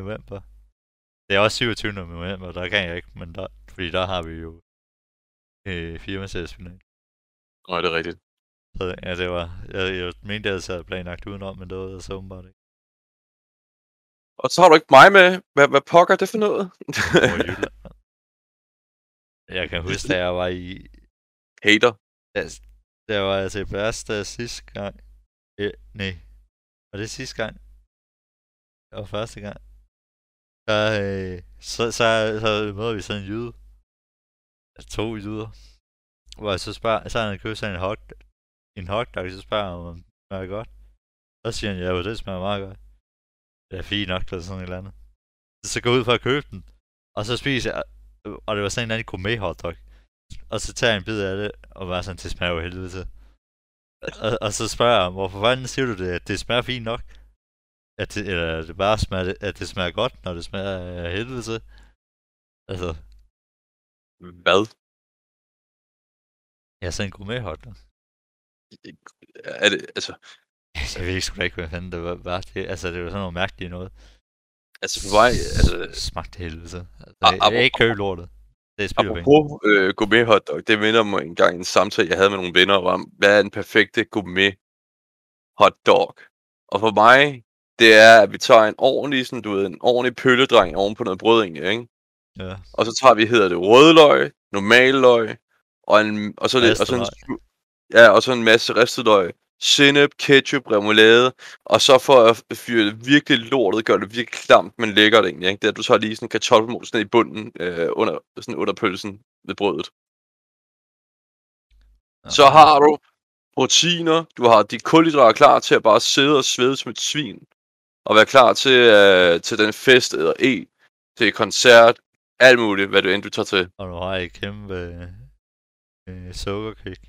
november. Det er også 27. november, der kan jeg ikke, men der, fordi der har vi jo øh, firmasætsfinal. Nej, det er rigtigt. Så ja, det var... Jeg, jeg mente, jeg havde planlagt udenom, men det var så åbenbart ikke. Og så har du ikke mig med. Hvad, hvad pokker er det for noget? Jeg kan *laughs* huske, da jeg var i Hater. Da, var altså til sidste gang. Øh, nej. Var det sidste gang? Det var første gang. Der, øh, så, så, så møder vi sådan en jyde. Altså, To jyder. Hvor jeg så spørger, så har han købt sådan en hot, en hotdog, så spørger han, om det smager godt. Så siger han, ja, det smager meget godt. Det er fint nok, eller sådan et eller andet. Så går jeg ud for at købe den. Og så spiser jeg, og det var sådan en eller anden gourmet hotdog. Og så tager jeg en bid af det, og var sådan, det smager jo helvede til. Og, og så spørger jeg hvorfor fanden siger du det, at det smager fint nok? At det, eller at det bare smager, at det smager godt, når det smager af helvede til? Altså, Hvad? jeg er sådan en gourmet hotdog. Er det, altså, Jeg ved sgu da ikke, hvad fanden det var. var det, altså, det var sådan noget mærkeligt noget. altså for mig, altså, Smagte helvede. Altså, jeg, jeg er ikke købe lortet. Det er apropos øh, gourmet hotdog, det minder mig engang en samtale, jeg havde med nogle venner om, hvad er den perfekte gourmet hotdog? Og for mig, det er, at vi tager en ordentlig, sådan, du ved, en ordentlig pølledreng oven på noget brød, egentlig, ikke? Ja. Og så tager vi, hedder det, rødløg, normal løg, og, en, og, så, lidt, og, så en, ja, og så en masse ristet løg, sennep, ketchup, remoulade, og så for at fyre det virkelig lortet, gør det virkelig klamt, men lækkert egentlig, ikke? Det er, at du tager lige sådan en kartoffelmos ned i bunden, øh, under, sådan under pølsen ved brødet. Så har du proteiner, du har de kulhydrater klar til at bare sidde og svede som et svin, og være klar til, øh, til den fest eller e, til koncert, alt muligt, hvad du end du tager til. Og nu har et kæmpe øh, sukkerkick.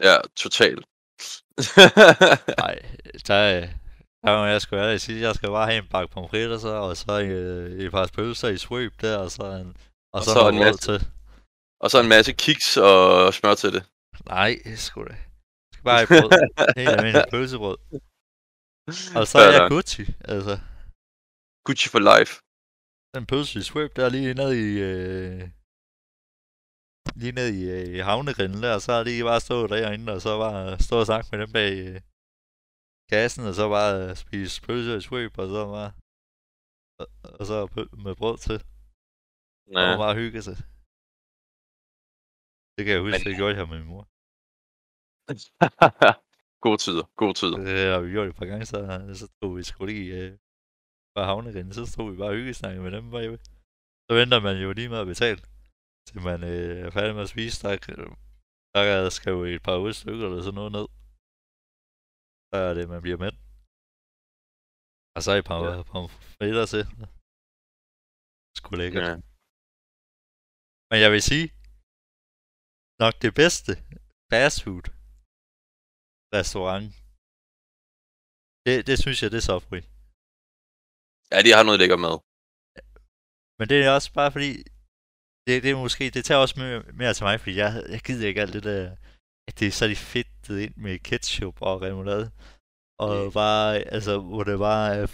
Ja, totalt. *laughs* Nej, der, der må jeg sgu ærligt sige, jeg skal bare have en bakke pomfritter så, og så øh, et par pølser i swøb der, og så en, og, Og så, en masse- til. og så en masse kiks og smør til det. Nej, sgu da. Jeg skal bare have brød. *laughs* Helt almindelig pølsebrød. Og så er jeg. Gucci, altså. Gucci for life. Den pølse i swøb der lige ned i... Øh, lige ned i øh, havnegrinden der, og så har de bare stået derinde, og så bare stå og snakke med dem bag øh, kassen, og så bare øh, spise pølse i swøb, og så bare... Og, og så med brød til. Ja. Og bare hygge sig. Det kan jeg huske, Men- det gjorde jeg med min mor. *laughs* gode tider, gode tider. Det har vi gjort et par gange, så, så tog vi sgu lige øh, fra havnegrinden, så stod vi bare og hyggesnakkede med dem bagved. Så venter man jo lige med at betale, til man øh, er færdig med at spise. Der, der er skrevet et par stykker eller sådan noget ned. Så er det, man bliver med. Og så et par Ja. pomfritter til. Sgu lækkert. Ja. Men jeg vil sige, nok det bedste fast food restaurant. Det, det synes jeg, det er Subway. ja, de har noget lækker mad. Men det er også bare fordi, det, det er måske, det tager også mere, mere til mig, fordi jeg, jeg gider ikke alt det der, at det er så de fedtet ind med ketchup og remoulade. Og Mm. bare, altså, hvor det bare er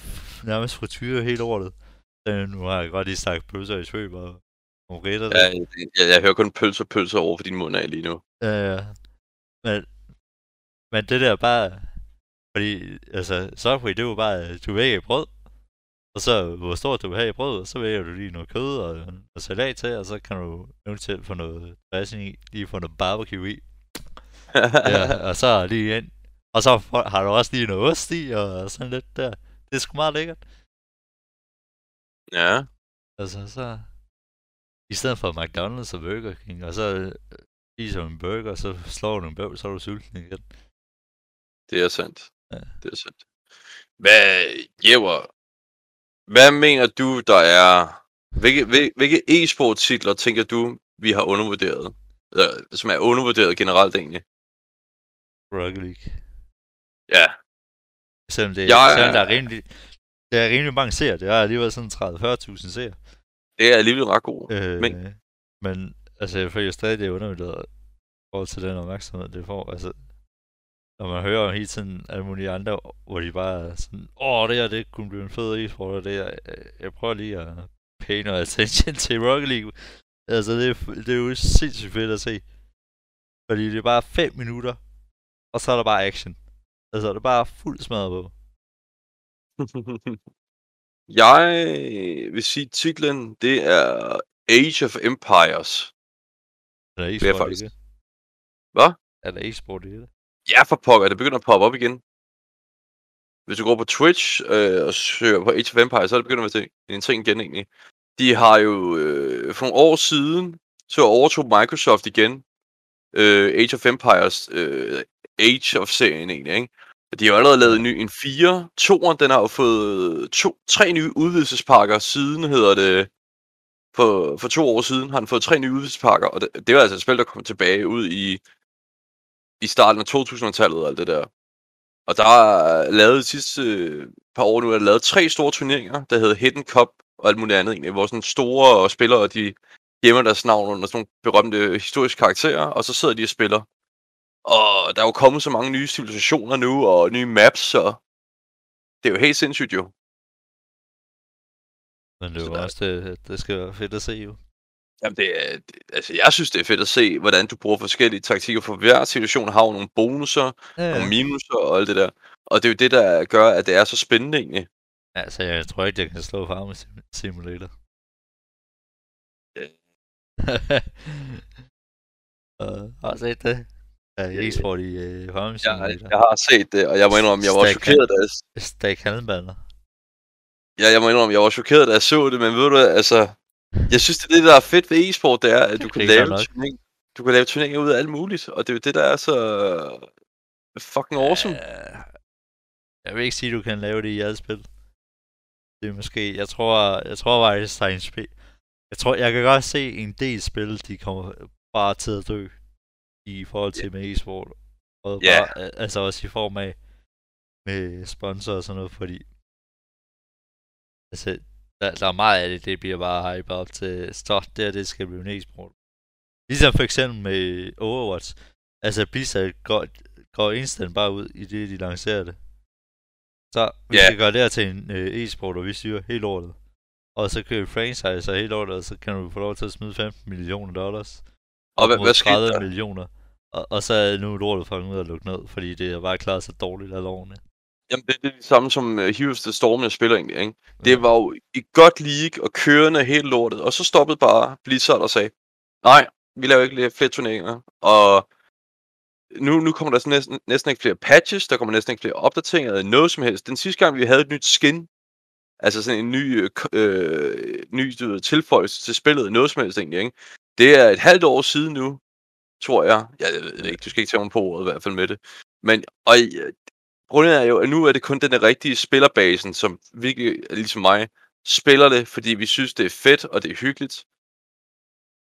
nærmest frityre helt det. Øh, nu har jeg godt lige sagt pølser i svøb og pomfritter. Ja, jeg, jeg hører kun pølser pølser over for din mund af lige nu. Øh, men, men det der bare, fordi, altså, Subway, det er jo bare, du vælger brød, og så, hvor stort du vil have i brød, og så vælger du lige noget kød og, og salat til, og så kan du eventuelt få noget dressing i, lige få noget barbecue i, *laughs* ja, og så lige ind, og så har du også lige noget ost i, og sådan lidt der. Det er sgu meget lækkert. ja. Altså, så, i stedet for McDonald's og Burger King, og så øh, spiser du en burger, og så slår du en bøv, så er du sulten igen. Det er sandt. Ja. Det er sandt. Hvad, Jæver, hvad mener du, der er... Hvilke, hvil- hvilke e-sport titler tænker du, vi har undervurderet? Eller, som er undervurderet generelt egentlig? Rocket League. Ja, Selvom det, Jeg selvom der er rimelig, der er rimelig mange seere. Det er alligevel sådan 30-40.000 seere. det er alligevel ret god. Øh, Men- men, men altså, jeg føler stadig, det er undervurderet i forhold til den opmærksomhed, det får. Altså, Og man hører hele tiden alle mulige andre, hvor de bare er sådan, åh, det her, det kunne blive en fed e-sport, og det er, jeg prøver lige at pay noget attention *laughs* til Rocket League. Altså, det er, det er jo sindssygt fedt at se. Fordi det er bare 5 minutter, og så er der bare action. Altså, det er bare fuld smadret på. *laughs* Jeg vil sige, titlen, det er Age of Empires. Er der er e-sport i det? Hvad? Er der e-sport i det? Ja, for pokker, det begynder at poppe op igen. Hvis du går på Twitch øh, og søger på Age of Empires, så er det begynder at være en ting igen egentlig. De har jo øh, for nogle år siden, så overtog Microsoft igen øh, Age of Empires, øh, Age of serien egentlig, ikke? De har jo allerede lavet en ny, en 4. Toren, den har jo fået to, tre nye udvidelsespakker siden, hedder det. For, for to år siden har den fået tre nye udvidelsespakker, og det, det var altså et spil, der kom tilbage ud i, i starten af 2000-tallet og alt det der. Og der er lavet de sidste øh, par år nu, er der lavet tre store turneringer, der hedder Hidden Cup og alt muligt andet egentlig, hvor sådan store spillere, de gemmer deres navn under sådan nogle berømte historiske karakterer, og så sidder de og spiller. Og der er jo kommet så mange nye civilisationer nu, og nye maps, så det er jo helt sindssygt jo. Men det er jo også, det, det skal være fedt at se jo. Jamen det er, det, altså jeg synes det er fedt at se, hvordan du bruger forskellige taktikker, for hver situation har jo nogle bonusser, Ja, nogle minuser og alt det der. Og det er jo det, der gør, at det er så spændende egentlig. Altså, jeg tror ikke, jeg kan slå Farming Sim- Simulator. *laughs* Og har du set det? Ja, Ja, e-sport i uh, Farming Jeg, Simulator. jeg har set det, og jeg må indrømme, jeg var Stack chokeret, da jeg, Stak halmballer. ja, jeg må indrømme, jeg var chokeret, da jeg så det, men ved du hvad, altså, jeg synes, det er det, der er fedt ved e-sport, det er, at du kan lave turnering, du kan lave turneringer ud af alt muligt, og det er jo det, der er så fucking awesome. Ja, jeg vil ikke sige, at du kan lave det i alle spil. Det er måske, jeg tror, jeg tror faktisk, der er en spil. Jeg tror, jeg kan godt se en del spil, de kommer bare til at dø i forhold til med e-sport. Og Ja. bare, al- altså også i form af med sponsor og sådan noget, fordi altså, der, der er meget af det, det bliver bare hype op til, så det her, det skal blive en e-sport. Ligesom for eksempel med Overwatch. Altså Blizzard går, går instant bare ud i det, de lancerer det. Så vi Ja. skal gøre det her til en øh, e-sport, og vi styrer helt lortet. Og så kører vi franchise og helt lortet, og så kan du få lov til at smide 15 millioner dollars. Og hvad, hvad skete 30 der? millioner. Og, og så er nu lortet fucking ud at lukke ned, fordi det er bare klaret så dårligt af lovene. Jamen, det er det samme som uh, Heroes the Storm, jeg spiller egentlig, ikke? Det var jo i godt league og kørende helt lortet, og så stoppede bare Blizzard og sagde, nej, vi laver ikke flere turneringer, og nu, nu kommer der sådan næsten, næsten ikke flere patches, der kommer næsten ikke flere opdateringer eller noget som helst. Den sidste gang, vi havde et nyt skin, altså sådan en ny, øh, øh, ny du ved, tilføjelse til spillet, noget som helst egentlig, ikke? Det er et halvt år siden nu, tror jeg. Jeg ved det ikke, du skal ikke tage mig på ordet i hvert fald med det. Men, og øh, Grundet er jo, at nu er det kun den rigtige spillerbasen, som virkelig, ligesom mig, spiller det, fordi vi synes, det er fedt, og det er hyggeligt.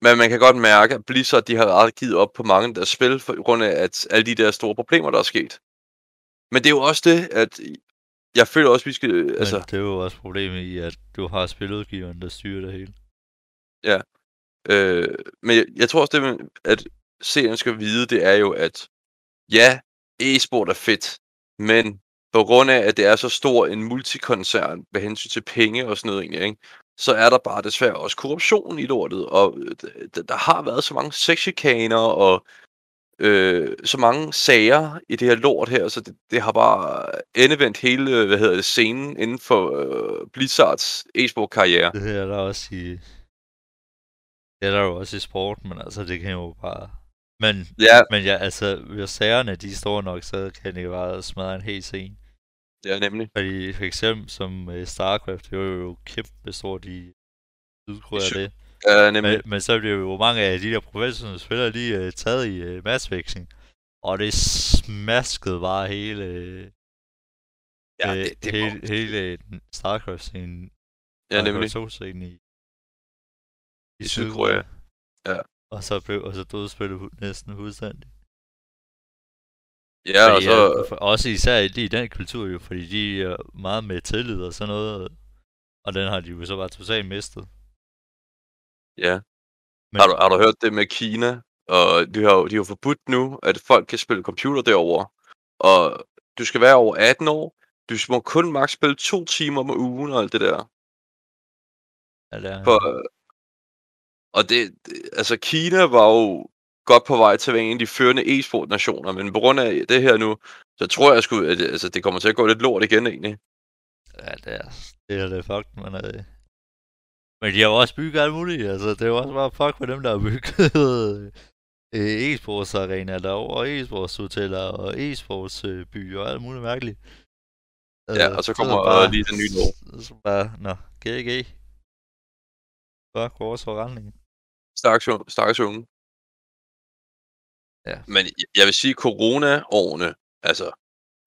Men man kan godt mærke, at Blizzard, de har ret givet op på mange af deres spil, for grund af at alle de der store problemer, der er sket. Men det er jo også det, at jeg føler også, at vi skal... Men altså, det er jo også problemet i, at du har spiludgiveren, der styrer det hele. øh, men jeg, jeg tror også, det, at seerne skal vide, det er jo, at ja, e-sport er fedt, men på grund af, at det er så stor en multikoncern med hensyn til penge og sådan noget egentlig, ikke? så er der bare desværre også korruption i lortet, og øh, der har været så mange sexchikaner og øh, så mange sager i det her lort her, så det, det har bare endevendt hele, øh, hvad hedder det, scenen inden for øh, Blizzards e-sport-karriere. Det er der også i... Det er der jo også i sport, men altså, det kan jo bare... Men, Ja, men ja, altså, hvis sagerne de store nok, så kan det bare smadre en hel scene. det er nemlig. Fordi for eksempel som uh, StarCraft, det var jo kæmpe stort i Sydkorea Syd- det. Ja, nemlig. Men, men så bliver jo mange af de der professionelle spillere lige uh, taget i uh, matchfixing. Og det smaskede bare hele, uh, Ja, øh, det, det hele, var- hele Starcraft-scenen. ja, nemlig. Starcraft 2-scenen i, I Sydkorea. Ja. Og så blev og så døde spillet hu- næsten fuldstændig. Ja, og så... øh, for- også især i, i den kultur jo, fordi de er meget med tillid og sådan noget. Og den har de jo så bare totalt mistet. Ja. Men, Har du, har du hørt det med Kina? Og de har, jo- de har forbudt nu, at folk kan spille computer derovre. Og du skal være over 18 år. Du må kun maks spille to timer om ugen og alt det der. Ja, det er, For, og det, altså Kina var jo godt på vej til at være en af de førende e-sport-nationer, men på grund af det her nu, så tror jeg sgu, at det, altså, det kommer til at gå lidt lort igen egentlig. ja, det er, det er det fuck, men, øh, men de har jo også bygget alt muligt, altså det er jo også bare fuck for dem, der har bygget *laughs* øh, e-sports arena derovre, og e-sports hoteller, og e-sports øh, byer, og alt muligt mærkeligt. Ja, og så kommer er lige den nye lov. Så bare, nå, GG. Fuck vores forretning. Stakkels, stakkels unge. Ja. Men jeg- vil sige, corona-årene, altså,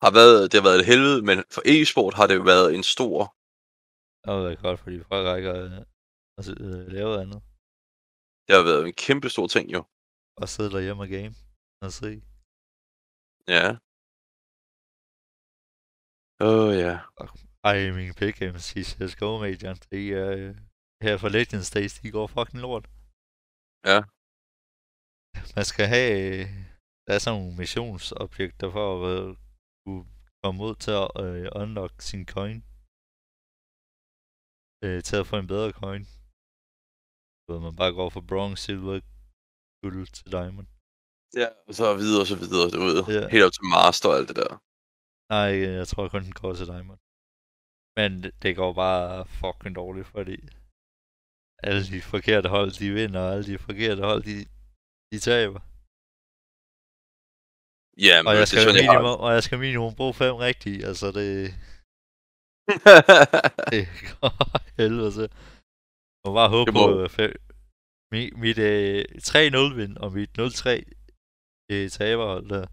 har været, det har været et helvede, men for e-sport har det jo været en stor... Det har været godt, fordi folk ikke øh, altså, øh, lavet andet. Det har været en kæmpe stor ting jo. Og sidde derhjemme og game og se. Ja. Åh oh, ja. Ej, min pick games i CSGO Major, de er øh, her for Legends Days, de går fucking lort. Ja. Man skal have, øh, der er sådan nogle missionsobjekter for at kunne komme ud til at øh, unlock sin coin. Øh, til at få en bedre coin. Så man bare går fra bronze, silver, guld til diamond. Ja, og så videre og så videre, ved. Ja. Helt op til master og alt det der. Nej, jeg tror kun den går til diamond. Men det går bare fucking dårligt, fordi alle de forkerte hold, de vinder, og alle de forkerte hold, de, de taber. Ja, men Og jeg det skal, er sådan, jeg minimum, og jeg skal minimum bruge fem rigtige, altså det, *laughs* det går *laughs* helvede til. Jeg må bare håbe Det på øh, fem, mit, mit øh, 3-0 win og mit 0-3 øh, taberhold der,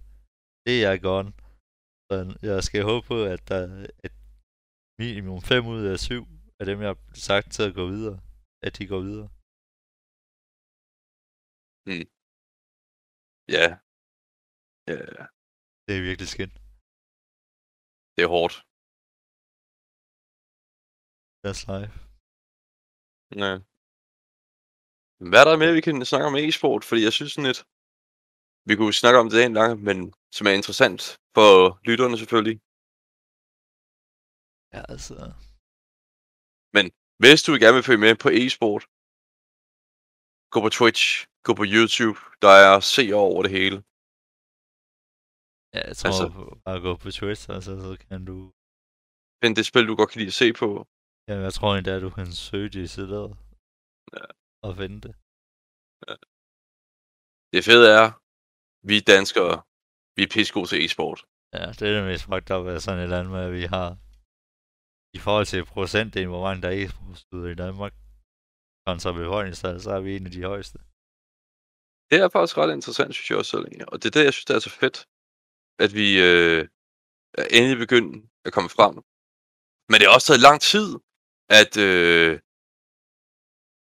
det er gone. Så jeg skal håbe på, at der at minimum 5 ud af 7 af dem, jeg har sagt til at gå videre, at de går videre. ja. Ja, Det er virkelig skidt. det er hårdt. That's life. Ja. Hvad er der mere, vi kan snakke om e-sport? Fordi jeg synes sådan lidt... Vi kunne snakke om det en lang, men som er interessant for lytterne selvfølgelig. Ja, altså. Hvis du gerne vil følge med på e-sport, gå på Twitch, gå på YouTube. Der er seere over det hele. Ja, jeg tror Altså- bare gå på Twitch, altså, så kan du... Find det spil, du godt kan lide at se på. Ja, jeg tror endda, at du kan søge det decideret. Ja. Og finde det. Det fede er, vi danskere, vi er pissegode til e-sport. Ja, det er det mest fucked up af sådan et land med, at vi har... I forhold til procentdelen, hvor mange der er e-sportsudøvere i Danmark, kontra befolkningstal, så er vi en af de højeste. Det er faktisk ret interessant, synes jeg også selv. Og det er det, jeg synes, det er så fedt, at vi øh, er endelig begyndt at komme frem. Men det har også taget lang tid, at, øh,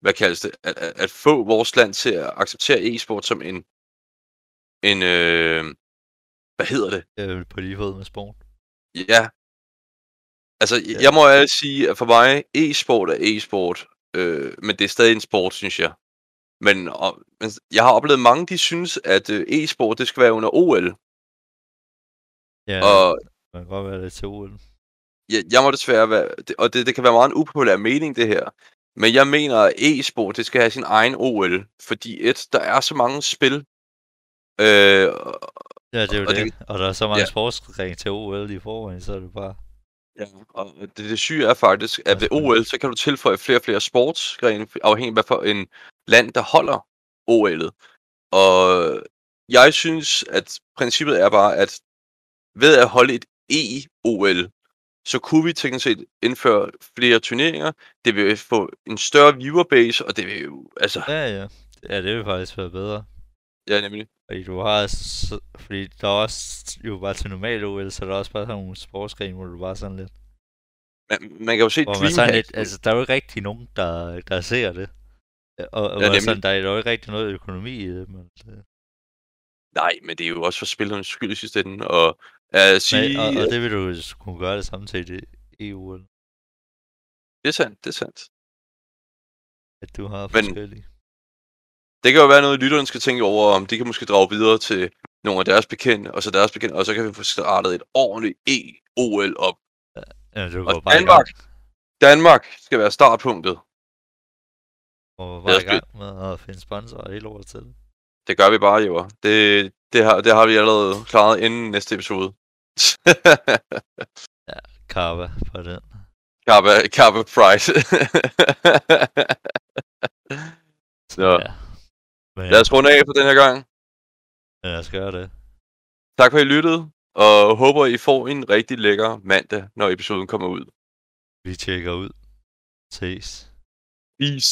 hvad kaldes det, at, at, at få vores land til at acceptere e-sport som en, en øh, hvad hedder det? Vel på lige fod med sport. Ja. Altså, ja. Jeg må ærligt sige, at for mig, e-sport er e-sport, øh, men det er stadig en sport, synes jeg. Men, og, men jeg har oplevet mange, de synes, at øh, e-sport, det skal være under OL. Ja, Og det kan godt være lidt til OL. jeg, jeg må desværre være, det, og det, det kan være meget en upopulær mening, det her. Men jeg mener, at e-sport, det skal have sin egen OL. Fordi et, der er så mange spil. Øh, Ja, det er jo og det. det- Og der er så mange ja. sportsgrene til OL i forvejen, så er det bare... Ja, og det, det syge er faktisk, at ved OL, så kan du tilføje flere og flere sportsgrene, afhængig af hvad for en land, der holder OL'et. Og jeg synes, at princippet er bare, at ved at holde et E-OL, så kunne vi teknisk set indføre flere turneringer. Det vil få en større viewerbase, og det vil jo, altså, Ja, ja. Ja, det vil faktisk være bedre ja nemlig. Fordi du har... Så, fordi der er også jo bare til normal OL, så der er også bare sådan nogle sportsgrene, hvor du bare sådan lidt... Man, man kan jo se Hvor man sådan Dreamhack. lidt, altså, der er jo ikke rigtig nogen, der, der ser det. Og, og Ja, sådan, der er jo ikke rigtig noget økonomi i det, men... øh, Nej, men det er jo også for spillernes skyld i sidste ende. Og at sige, Men, og, og det vil du kunne gøre det samtidig i EU, det er sandt, det er sandt. at du har Men- forskellige. Det kan jo være noget, lytterne skal tænke over, om de kan måske drage videre til nogle af deres bekendte, og så deres bekendte, og så kan vi få startet et ordentligt E-OL op. Ja, Og går bare Danmark. Danmark skal være startpunktet. Og bare i gang med at finde sponsorer hele året til. Det gør vi bare, jo. Det, det, har, det har vi allerede klaret inden næste episode. Carva på den. Kappa, Kappa Price. Så, Ja. Ja. Men Lad os runde af for den her gang. lad os gøre det. Tak for at I lyttede, og håber I får en rigtig lækker mandag, når episoden kommer ud. Vi tjekker ud. Ses. Peace.